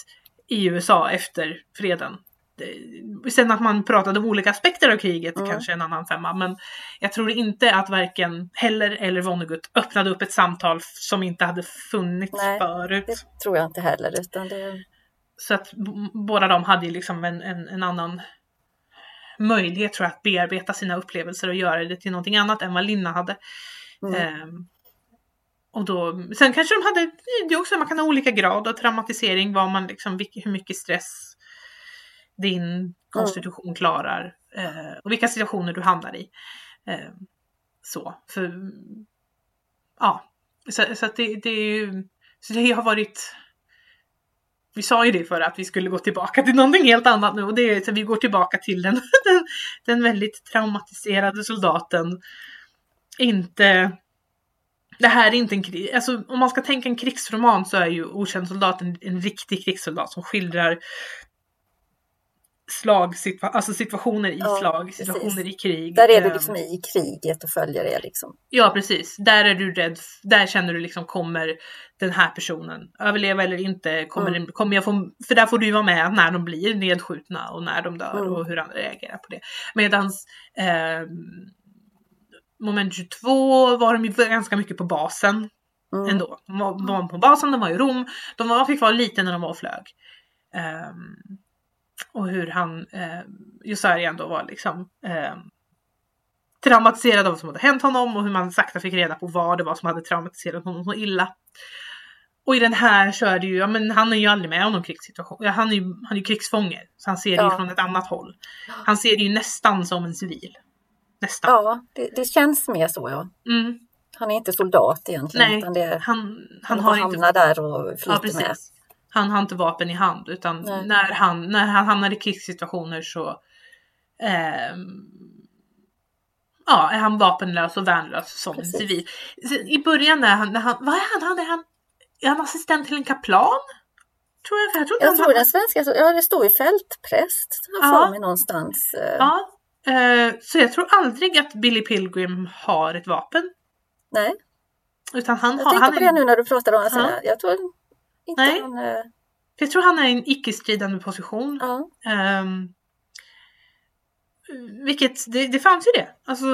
i USA efter freden. Sen att man pratade om olika aspekter av kriget, Mm. kanske en annan femma. Men jag tror inte att varken Heller eller Vonnegut öppnade upp ett samtal som inte hade funnits Nej, förut. Det tror jag inte heller. Utan det, Så att båda de hade liksom en, en, en annan möjlighet tror jag att bearbeta sina upplevelser och göra det till någonting annat än vad Linna hade. mm. Ehm, och då, sen kanske de hade, det är också, man kan ha olika grad av traumatisering, vad man liksom, hur mycket stress din konstitution klarar eh, och vilka situationer du hamnar i. Eh, så, för ja, så, så att det, det är ju, så det har varit vi sa ju det för att vi skulle gå tillbaka till någonting helt annat nu och det är så vi går tillbaka till den, [laughs] den, den väldigt traumatiserade soldaten. Inte det här är inte en krig, alltså om man ska tänka en krigsroman så är ju Okänd soldat en, en riktig krigssoldat som skildrar slag, situa- alltså situationer i Ja, slag, precis. situationer i krig. där är du Ehm, liksom i kriget och följer det. Liksom. Ja precis, där är du rädd, där känner du liksom kommer den här personen överleva eller inte? Kommer, Mm. den, kommer jag få, för där får du ju vara med när de blir nedskjutna och när de dör Mm. och hur han reagerar på det. Medans eh, moment 22 var de ju ganska mycket på basen Mm. ändå. De var, de var på basen, de var i Rom, de var, fick vara lite när de var och flög. Ehm, och hur han, uh, Josarian då var liksom ehm, traumatiserad av vad som hade hänt honom och hur man sakta fick reda på vad det var som hade traumatiserat honom så illa. Och i den här så är det ju, ja men han är ju aldrig med om någon krigssituation. Ja, han är ju, han är ju krigsfånge. Så han ser det ju Ja. från ett annat håll. Han ser det ju nästan som en civil. Nästan. Ja, det, det känns mer så ja. Mm, Han är inte soldat egentligen. nej, Utan det han, han, han har inte hamnar där och Ja, flyter precis. med. Han har inte vapen i hand utan Nej. när han, när han hamnar i krigssituationer så ehm, ja, är han vapenlös och värnlös som en Precis. civil. I början när han, när han, vad är han? han, är han är han assistent till en kaplan? Tror jag, jag tror Jag han tror den svenska, ja det står ju fältpräst. Ja. mig någonstans. eh, Ja, eh, så jag tror aldrig att Billy Pilgrim har ett vapen. Nej, Utan han jag har, tänkte han på är, det nu när du pratade om det. Ja. Alltså, Jag tror inte Nej. han... eh, jag tror han är i en icke-stridande position. Ja, Um, vilket, det, det fanns ju det. Alltså,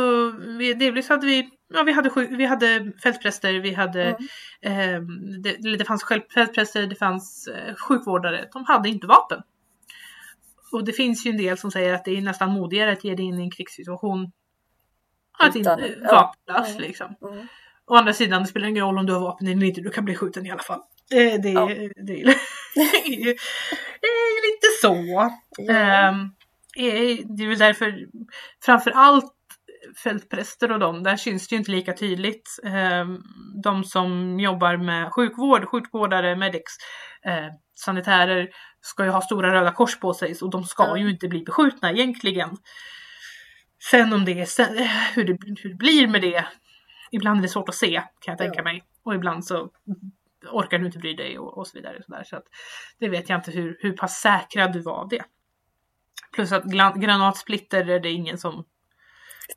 vi, delvis hade vi, ja vi hade, sju- vi hade fältpräster, vi hade, Mm. ehm, det, det fanns fältpräster, det fanns eh, sjukvårdare. De hade inte vapen. Och det finns ju en del som säger att det är nästan modigare att ge dig in i en krigssituation att inte ja. vapenlös Mm. liksom. mm. Å andra sidan, det spelar ingen roll om du har vapen eller inte, du kan bli skjuten i alla fall. Eh, det, Ja. det, det, är ju- det lite så. Ja. Ehm, eh, det är väl därför framför allt fältpräster och de, där syns det ju inte lika tydligt. Ehm, de som jobbar med sjukvård, sjukvårdare, medics, eh, sanitärer ska ju ha stora röda kors på sig och de ska ju inte bli beskjutna egentligen. Sen om det är sen, hur, det, hur det blir med det, ibland är det svårt att se kan jag tänka mig. Och ibland så orkar du inte bry dig och, och så vidare. Och så där. Så att, det vet jag inte hur, hur pass säkra du var av det. Plus att granatsplitter är det ingen som...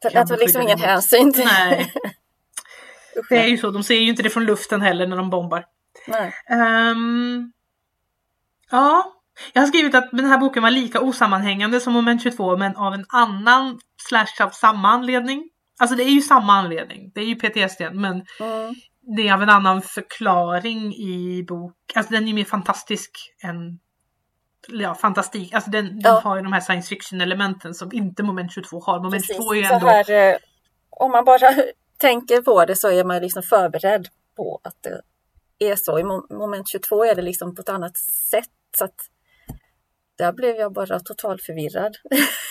Det tar liksom ingen hänsyn till. Nej. [laughs] det är ju så, de ser ju inte det från luften heller när de bombar. Nej. Um, ja, jag har skrivit att den här boken var lika osammanhängande som Moment 22 men av en annan slash av samma anledning. Alltså det är ju samma anledning, det är ju PTSD men Mm. Det är av en annan förklaring i bok. Alltså den är mer fantastisk än Ja, fantastik. Alltså den, den Ja. har ju de här science fiction elementen som inte Moment 22 har. Moment Precis. 22 är ju ändå... här, eh, om man bara [laughs] tänker på det så är man liksom förberedd på att det är så. I mom- moment 22 är det liksom på ett annat sätt. Så att där blev jag bara totalt förvirrad. [laughs]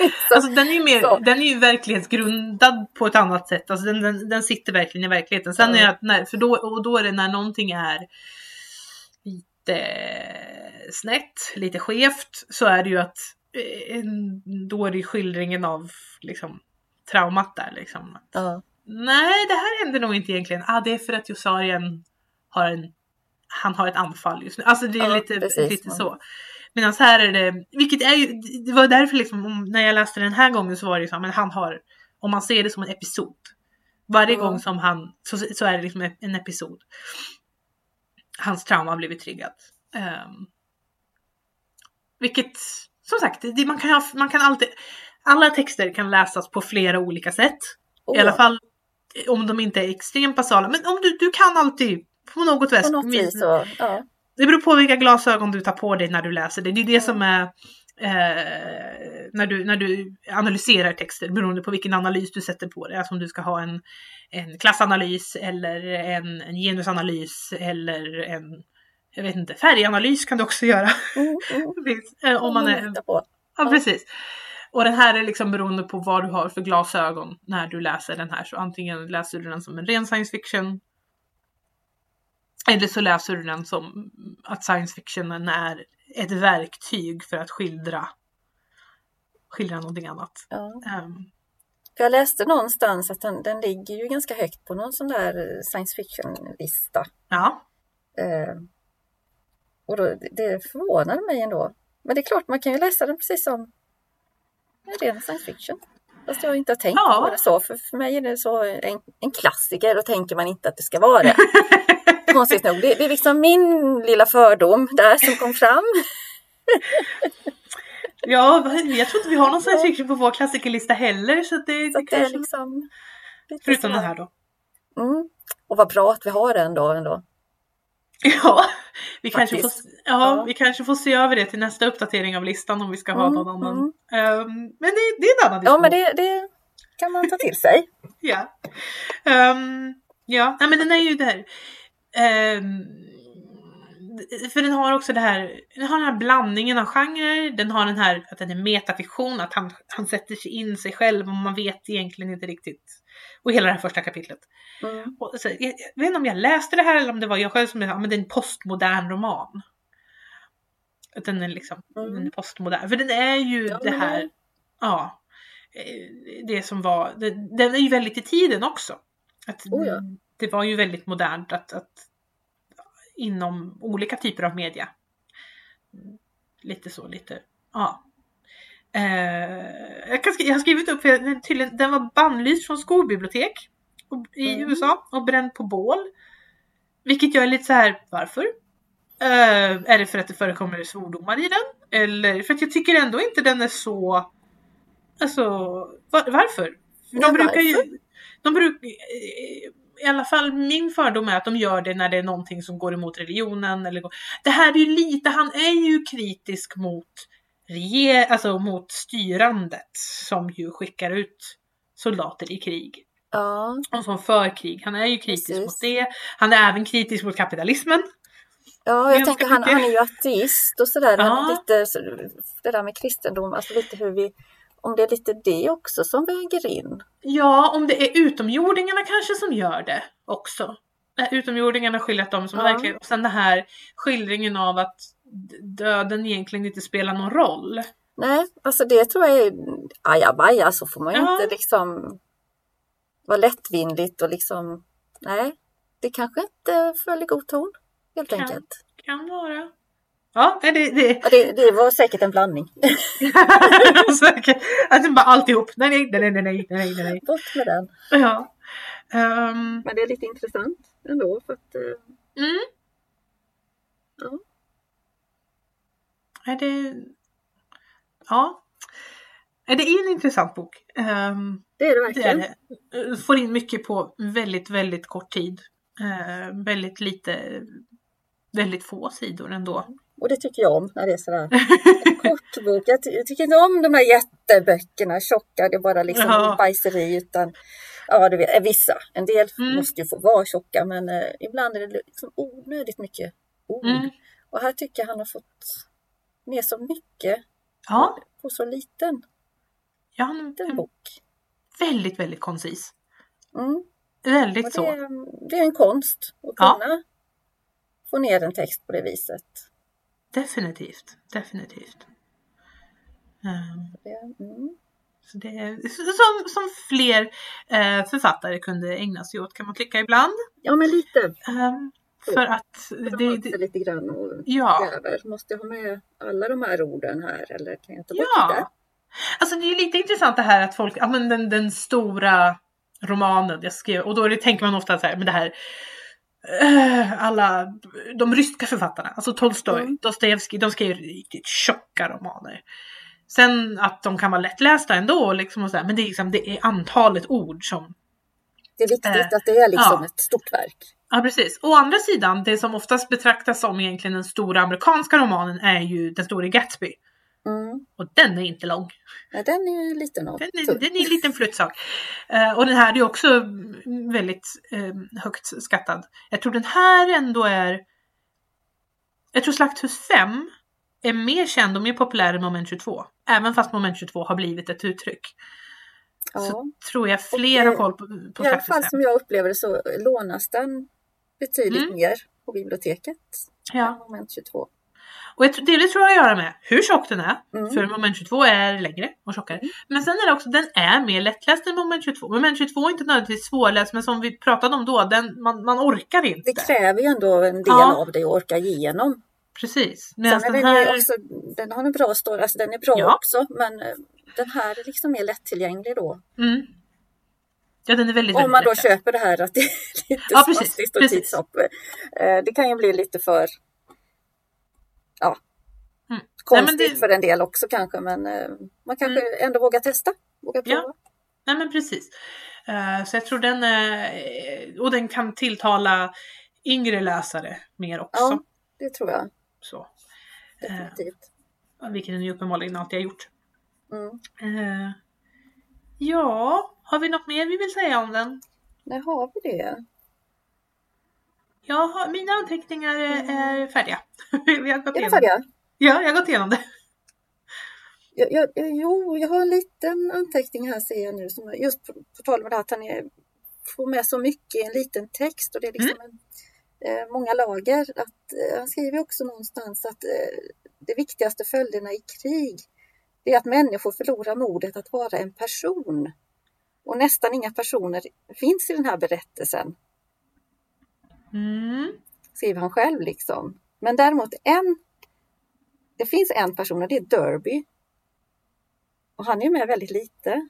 Så- [laughs] Alltså den är ju mer, så. den är ju verklighetsgrundad på ett annat sätt. Alltså den, den, den sitter verkligen i verkligheten. Sen Ja. är att när, för då, och då är det när någonting är lite snett, lite skevt, så är det ju att eh, då är det skildringen av liksom traumat där liksom. ja. Nej, det här händer nog inte egentligen. Ah, det är för att Josarien har en, han har ett anfall just nu. Alltså det är Ja, lite, precis. lite så. Medan här är det, vilket är ju, det var därför liksom om, när jag läste den här gången så var det ju så men han har, om man ser det som en episod. Varje Ja. gång som han, så, så är det liksom en- episod. Hans trauma har blivit triggat. Ehm, vilket, som sagt, det, man, kan, ha- man kan alltid, alla texter kan läsas på flera olika sätt. Oh, I alla fall om de inte är extremt basala. Men om du, du kan alltid på något vis. På något vis så, ja. Det beror på vilka glasögon du tar på dig när du läser det. Det är det som är eh, när, du, när du analyserar texter beroende på vilken analys du sätter på det. Alltså om du ska ha en, en klassanalys eller en, en genusanalys eller en jag vet inte, färganalys kan du också göra. Mm, mm. [laughs] Eh, om man är. Ja, Ja. precis. Och den här är liksom beroende på vad du har för glasögon när du läser den här. Så antingen läser du den som en ren science fiction. Eller så läser du den som att science fictionen är ett verktyg för att skildra skildra någonting annat. Ja. För jag läste någonstans att den, den ligger ju ganska högt på någon sån där science fiction-lista. ja, Eh, och då, det förvånade mig ändå. Men det är klart, man kan ju läsa den precis som en ren science fiction. Fast jag inte har tänkt Ja. på det så. För, för mig är det så en, en klassiker och tänker man inte att det ska vara det. [laughs] Konstigt nog. Det, det är liksom min lilla fördom där som kom fram. [laughs] ja, jag tror inte vi har någon science fiction på vår klassikerlista heller. Så det, Så det att det är kanske, liksom... förutom den här då. Mm. Och vad bra att vi har den då ändå. [laughs] Ja, vi kanske, får, ja, Ja. vi kanske får se över det till nästa uppdatering av listan om vi ska ha Mm, någon annan. mm. Ehm, men det, det är en annan Ja, diskussion. men det, det kan man ta till sig. [laughs] Ja. Ehm, ja, nej men den är ju där. Ehm, för den har också det här, den har den här blandningen av genrer, den har den här att den är metafiktion, att han, han sätter sig in sig själv och man vet egentligen inte riktigt. Och hela det här första kapitlet. Mm. Och så, jag, jag vet inte om jag läste det här eller om det var jag själv som sa, men det är en postmodern roman. Att den är liksom, Mm. den är postmodern. För den är ju Ja, det men här, det- ja, eh, det som var, det, den är ju väldigt i tiden också. Att Oh ja. Det var ju väldigt modernt att, att inom olika typer av media. Lite så, lite, ja. Eh, jag, kan, jag har skrivit upp, för den, tydligen, den var bannlyst från skolbibliotek och- i Mm. USA och bränd på bål. Vilket jag är lite så här, varför? Eh, är det för att det förekommer svordomar i den? Eller för att jag tycker ändå inte den är så... Alltså, var, varför? De Ja, brukar ju... De brukar... I alla fall min fördom är att de gör det när det är någonting som går emot religionen. Eller, det här är ju lite, han är ju kritisk mot reger, alltså mot styrandet som ju skickar ut soldater i krig Ja, och som för krig. Han är ju kritisk Precis. mot det. Han är även kritisk mot kapitalismen. ja jag Ganska tänker han, han är ju ateist och sådär. Ja. Lite, så, det där med kristendom, alltså lite hur vi... Om det är lite det också som väger in. Ja, om det är utomjordingarna kanske som gör det också. Eh, Utomjordingarna skildrat dem som Ja. verkligen, och sen det här skildringen av att döden egentligen inte spelar någon roll. Nej, alltså det tror jag är ajabaja, så får man ju Ja. inte liksom vara lättvindigt och liksom... Nej, det kanske inte föll i god ton helt Kan. enkelt. Kan vara. Ja, det, det, det, det var säkert en blandning. [laughs] Säkert. Alltså bara alltihop. Nej, nej, nej, nej, nej, nej, nej. Bort med den. Ja. Ehm, Men det är lite intressant ändå för att eh, mm. Ja. Är det... Ja. Är det är en intressant bok. Ehm, det är det det är verkligen. det. Får in mycket på väldigt, väldigt kort tid. Ehm, väldigt lite, väldigt få sidor ändå. Och det tycker jag om när det är sådär [laughs] kort bok. Jag, ty- jag tycker inte om de här jätteböckerna, tjocka, det är bara liksom Ja. bajseri utan Ja, du vet, eh, vissa. En del Mm. måste ju få vara tjocka men eh, ibland är det liksom onödigt mycket ord. Mm. Och här tycker jag han har fått med så mycket Ja, på så liten, ja han liten bok. väldigt, väldigt koncis. Mm. Väldigt Och så. det, det är en konst att Ja. Få ner en text på det viset. Definitivt, definitivt. Ehm, Det, mm. så det är som, som fler eh, författare kunde ägna sig åt kan man tycka ibland. Ja, men lite. Ehm, för att Det, det, det, det, lite grann och ja, gräver. Måste jag ha med alla de här orden här eller kan jag ta bort det? ja. Alltså det är lite intressant det här att folk, ja men den, den stora romanen jag skrev och då det, tänker man ofta så här, men det här eh, alla de ryska författarna, alltså Tolstoj, Mm. Dostojevskij, de skrev riktigt tjocka romaner. Sen att de kan vara lättlästa ändå, liksom och så här, men det är, liksom, det är antalet ord som Det är viktigt Eh, att det är liksom ja. ett stort verk. Ja precis. Å andra sidan, det som oftast betraktas som egentligen den stora amerikanska romanen är ju Den store Gatsby. Mm. Och den är inte lång. Ja, den är liten och Den är, den är en liten fluttsak. Eh, och den här är också väldigt eh, högt skattad. Jag tror den här ändå är... Jag tror Slakthus 5 är mer känd och mer populär än Moment 22. Även fast Moment 22 har blivit ett uttryck. Ja. Så tror jag fler har koll på, på I alla fall 5. som jag upplever det så lånas den betydligt Mm. mer på biblioteket Ja. än moment 22. Och jag, tror- jag att göra med hur tjock den är. Mm. För moment 22 är längre och tjockare. Men sen är det också, den är mer lättläst än moment 22. Moment 22 är inte nödvändigtvis svårläst men som vi pratade om då, den, man, man orkar inte. Det kräver ju ändå en del Ja. av dig att orka igenom. Precis. Medan Sen den är den, här... också, den har en bra story, alltså den är bra Ja. också men eh, den här är liksom mer lättillgänglig då. Mm. Ja den är väldigt, Om väldigt man då lättläst. köper det här att det är [laughs] lite Ja, precis, och precis. tidshopp. Eh, Det kan ju bli lite för ja, Mm. konstigt Nej, det- för en del också kanske men eh, man kanske ändå vågar testa. Vågar Ja. prova. Nej men precis. Eh, så jag tror den är... Och den kan tilltala yngre läsare mer också. Ja, det tror jag Så. definitivt. Vilket den ju uppenbarligen alltid har gjort. Mm. Eh, ja, har vi något mer vi vill säga om den? När har vi det? Jag har, mina anteckningar är, är färdiga. [laughs] vi har gått Är igenom. färdiga? Ja, jag har gått igenom det. Jag, jag, jo, jag har en liten anteckning här ser jag nu. Som, just på, på tal om det här att han är, får med så mycket i en liten text och det är liksom Mm. en, eh, många lager. Att, eh, han skriver också någonstans att eh, de viktigaste följderna i krig det är att människor förlorar modet att vara en person. Och nästan inga personer finns i den här berättelsen, Mm. skriver han själv liksom. Men däremot en, det finns en person och det är Derby. Och han är med väldigt lite.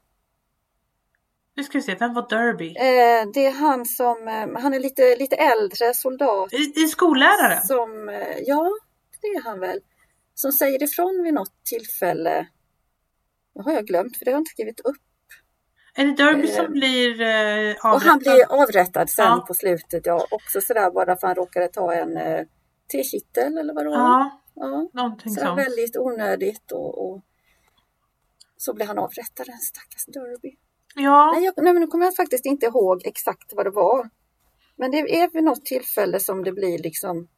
Nu ska vi se, vem var Derby? Eh, det är han som, eh, han är lite, lite äldre soldat I, i skolläraren? som, eh, ja det är han väl, som säger ifrån vid något tillfälle. Det har jag glömt för det har jag inte skrivit upp. Är det Derby Eh, som blir eh, Och han avrättad? blir avrättad sen Ja. på slutet, ja också sådär bara för han råkade ta en eh, tekittel eller vad det var. Ja, Ja, någonting så sånt. väldigt onödigt och, och så blir han avrättad den stackars Derby. Ja, Nej, jag, nej, men nu kommer jag faktiskt inte ihåg exakt vad det var. Men det är vid något tillfälle som det blir liksom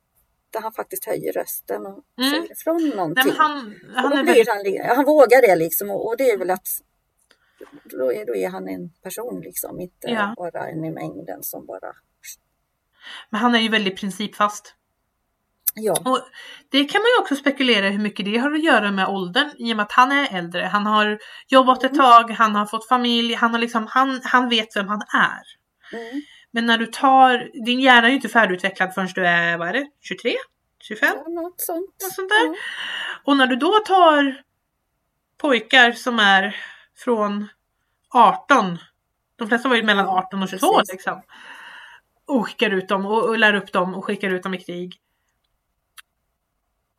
där han faktiskt höjer rösten och Mm. säger ifrån någonting. Nej, men han, och han då blir han, han vågar det liksom och, och det är väl att då är, då är han en person liksom, inte Ja. bara en i mängden som bara Men han är ju väldigt principfast. ja. Och det kan man ju också spekulera hur mycket det har att göra med åldern i och med att han är äldre. Han har jobbat ett Mm. tag, han har fått familj, han, har liksom, han, han vet vem han är. Mm. Men när du tar, din hjärna är ju inte färdigutvecklad förrän du är, vad är det, 23? 25? Ja, något sånt. Något sånt där. Mm. Och när du då tar pojkar som är från 18, de flesta var ju mellan 18 och 22 Precis. liksom. Och skickar ut dem och, och lär upp dem och skickar ut dem i krig.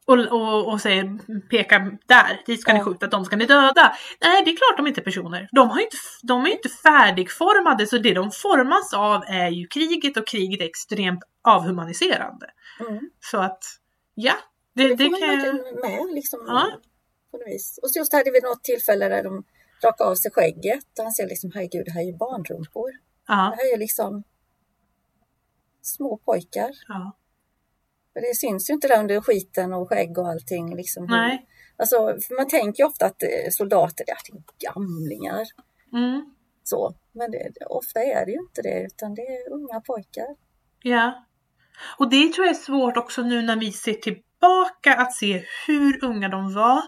Och, och, och säger, pekar där, dit ska ni Ja. skjuta, de ska ni döda. Nej, det är klart de inte är personer. De, har inte, de är inte färdigformade, så det de formas av är ju kriget och kriget är extremt avhumaniserande. Mm. Så att, ja. Det, Det det kan jag... med liksom. Ja. På något vis. Och så just hade vi något tillfälle där de rakade av sig skägget. Och han ser liksom, herregud, det här är ju barnrumpor. Ja, Det här är liksom små pojkar. ja. För det syns ju inte där under skiten och skägg och allting. Liksom. Nej. Alltså, man tänker ju ofta att eh, soldater är gamlingar. Mm. Så. Men det, ofta är det ju inte det, utan det är unga pojkar. Ja. Och det tror jag är svårt också nu när vi ser tillbaka att se hur unga de var.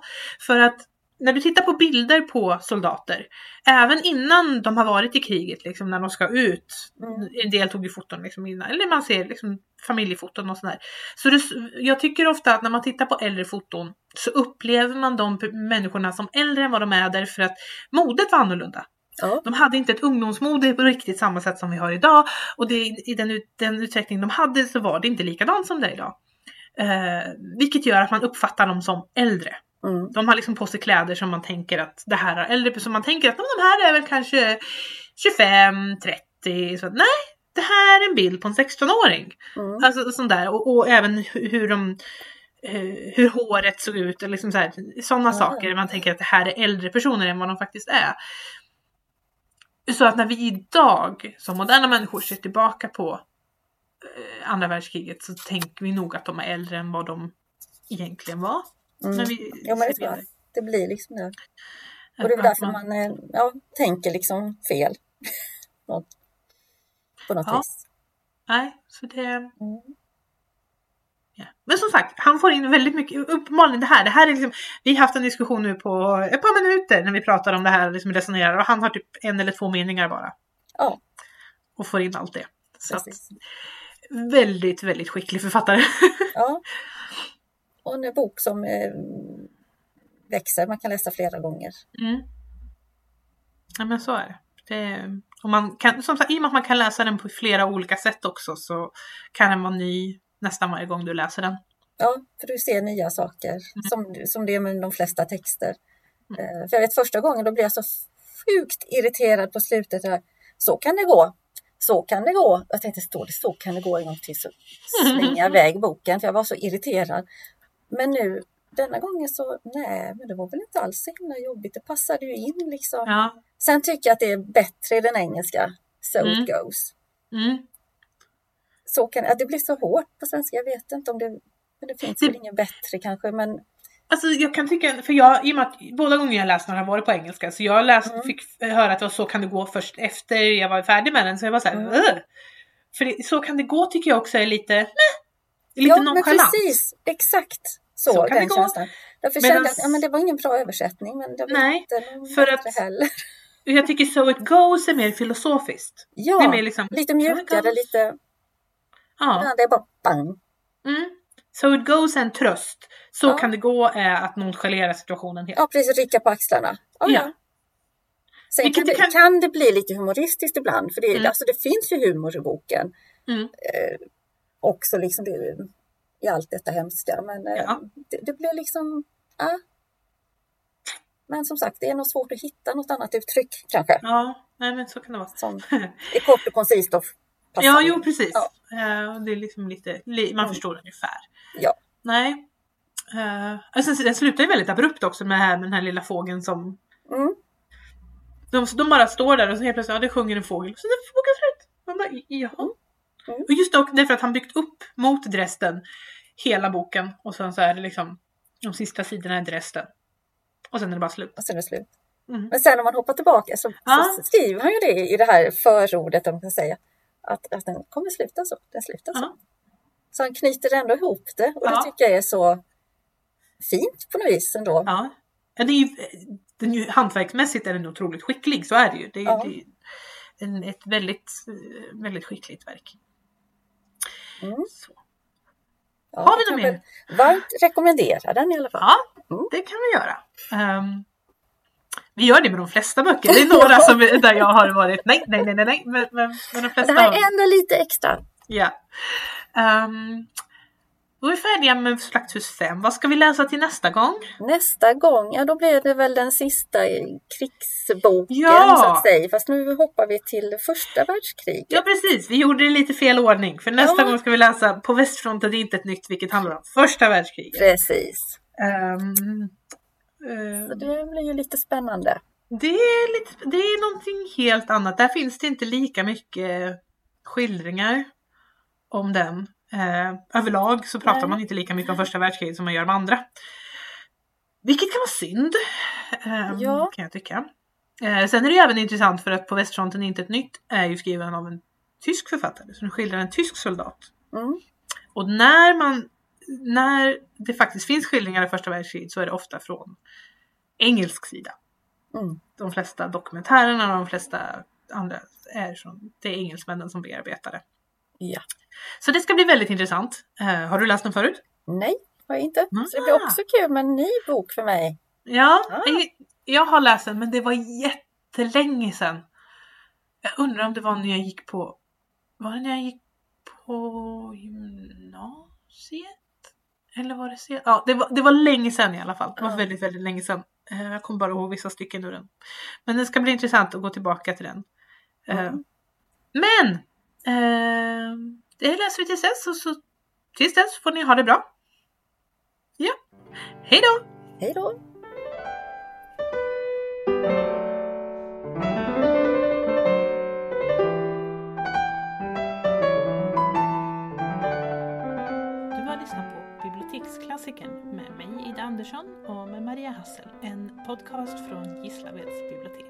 För att när du tittar på bilder på soldater, även innan de har varit i kriget, liksom när de ska ut, Mm. en del tog ju foton liksom innan, eller man ser liksom familjefoton och sådär. Så det, jag tycker ofta att när man tittar på äldre foton så upplever man de människorna som äldre än vad de är därför att modet var annorlunda. Ja, De hade inte ett ungdomsmode på riktigt samma sätt som vi har idag. Och det, i den, den utsträckning de hade så var det inte likadant som det är idag. Eh, vilket gör att man uppfattar dem som äldre. Mm. De har liksom på sig kläder som man tänker att det här är äldre. Som man tänker att "Men de här är väl kanske 25, 30. Så, nej, det här är en bild på en 16-åring. Mm. Alltså sånt där. Och, och även hu- hur de eh, hur håret såg ut och liksom sådana Ja. saker. Man tänker att det här är äldre personer än vad de faktiskt är. Så att när vi idag som moderna människor ser tillbaka på eh, andra världskriget så tänker vi nog att de är äldre än vad de egentligen var. Mm. Vi Jo, men det tror jag. Det blir liksom det. Och det är därför man- man eh, ja, tänker liksom fel. [laughs] På något Ja. vis. Nej, så det... Mm. Ja. Men som sagt, han får in väldigt mycket, uppenbarligen det här, det här är liksom, vi har haft en diskussion nu på ett par minuter när vi pratar om det här, liksom resonerar och han har typ en eller två meningar bara. Ja, Och får in allt det. Så att, väldigt, väldigt skicklig författare. Ja. [laughs] Och en bok som eh, växer, man kan läsa flera gånger. Mm. Ja men så är det. det och man kan, som sagt, I och med att man kan läsa den på flera olika sätt också så kan den vara ny nästan varje gång du läser den. Ja, för du ser nya saker som, som det är med de flesta texter. Eh, för jag vet första gången då blev jag så sjukt irriterad på slutet. Där. Så kan det gå. Så kan det gå. Jag tänkte, står det så kan det gå en gång till så slänger jag [laughs] iväg boken för jag var så irriterad. Men nu denna gången så nej, men det var väl inte alls så himla jobbigt. Det passade ju in liksom. Ja. Sen tycker jag att det är bättre i den engelska. So Mm. it goes. Mm. Så kan, att det blir så hårt på svenska, jag vet inte om det, men det finns Det- väl inget bättre kanske. Men Alltså jag kan tycka, för jag, i och med att båda gånger jag läst den har varit på engelska, så jag läst, Mm. fick höra att det var så kan det gå först efter jag var färdig med den, så jag var såhär Mm. För det, så kan det gå tycker jag också är lite, meh, lite ja, men nonchalant. precis, exakt så, Så kan det gå. känslan. Därför Medans- kände jag att ja, men det var ingen bra översättning, men det var Nej, inte för att- heller. Jag tycker So It Goes är mer filosofiskt. Ja, det är mer liksom, lite mjukare, goes. lite, Ja. ja, det är bara bang. Mm. So It Goes är en tröst. Så Ja. kan det gå är att nonchalera situationen helt. Ja, precis, rycka på axlarna. Ja, Ja. ja. Sen kan det, det kan- kan det bli lite humoristiskt ibland, för det, Mm. alltså, det finns ju humor i boken. Mm. Eh, också liksom det, i allt detta hemska. Men eh, Ja. det, det blir liksom, ja. Men som sagt, det är nog svårt att hitta något annat uttryck kanske. Ja, nej men så kan det vara. Som [laughs] är kort och koncist och passar Ja, jo precis. Ja. Eh, det är liksom lite, li, man Mm. förstår ungefär. Ja. Nej. Uh, och sen, den slutar ju väldigt abrupt också med, det här, med den här lilla fågeln som Mm. de, de bara står där och så helt plötsligt, ja det sjunger en fågel. Så är fågeln slut. Man bara, jaha. Mm. Och just dock därför att han byggt upp mot Dresden hela boken och sen så är det liksom de sista sidorna är Dresden. Och sen är det bara slut. Och sen är det slut. Mm. Men sen om man hoppar tillbaka så, Ja. så skriver han ju det i det här förordet, om man kan säga. Att, att den kommer sluta så. Den slutar så. Ja. Så han knyter ändå ihop det och Ja. det tycker jag är så fint på något vis ändå. Ja. det är ju, den är ju, hantverksmässigt är den otroligt skicklig, så är det ju. Det är, Ja. det är en, ett väldigt, väldigt skickligt verk. Mm. Så. Ja, Har vi något mer? Varmt rekommendera den i alla fall. Ja, Mm. det kan vi göra. Ehm, vi gör det med de flesta böcker. Det är några [laughs] som, där jag har varit nej, nej, nej, nej. Men, men, men de flesta Det här är ändå lite extra. Ja. Um, då är vi färdiga med Slakthus 5. Vad ska vi läsa till nästa gång? Nästa gång, ja då blir det väl den sista krigsboken Ja. så att säga. Fast nu hoppar vi till första världskriget. Ja precis, vi gjorde det lite fel ordning. För nästa Ja. gång ska vi läsa På västfronten det är inte ett nytt vilket handlar om första världskriget. Precis. Ehm, eh, Så det blir ju lite spännande. det, är lite, det är någonting helt annat. Där finns det inte lika mycket skildringar om den. Eh, överlag så pratar Nej. man inte lika mycket om första världskriget som man gör om andra. Vilket kan vara synd. ehm, Ja. Kan jag tycka. Eh, sen är det ju även intressant för att På västfronten är inte ett nytt är ju skriven av en tysk författare som skildrar en tysk soldat. Mm. Och när man när det faktiskt finns skildringar i första världskriget så är det ofta från engelsk sida. Mm. De flesta dokumentärerna och de flesta andra är från det är engelsmännen som bearbetar det. Ja. Så det ska bli väldigt intressant. Eh, har du läst den förut? Nej, har jag inte. Mm. Så det blir också kul med en ny bok för mig. Ja, Ah. jag, har läst den men det var jättelänge sedan. Jag undrar om det var när jag gick på, var det när jag gick på gymnasiet? Eller var det sen? Ja, det var, det var länge sedan i alla fall. Det var Ja. väldigt, väldigt länge sedan. Eh, Jag kommer bara ihåg vissa stycken ur den. Men det ska bli intressant att gå tillbaka till den. Eh, Mm. Men! Eh, det läser vi tills dess och så tills dess får ni ha det bra. Ja, hej då! Hej då! Du har lyssnat på Biblioteksklassikern med mig Ida Andersson och med Maria Hassel, en podcast från Gislaveds bibliotek.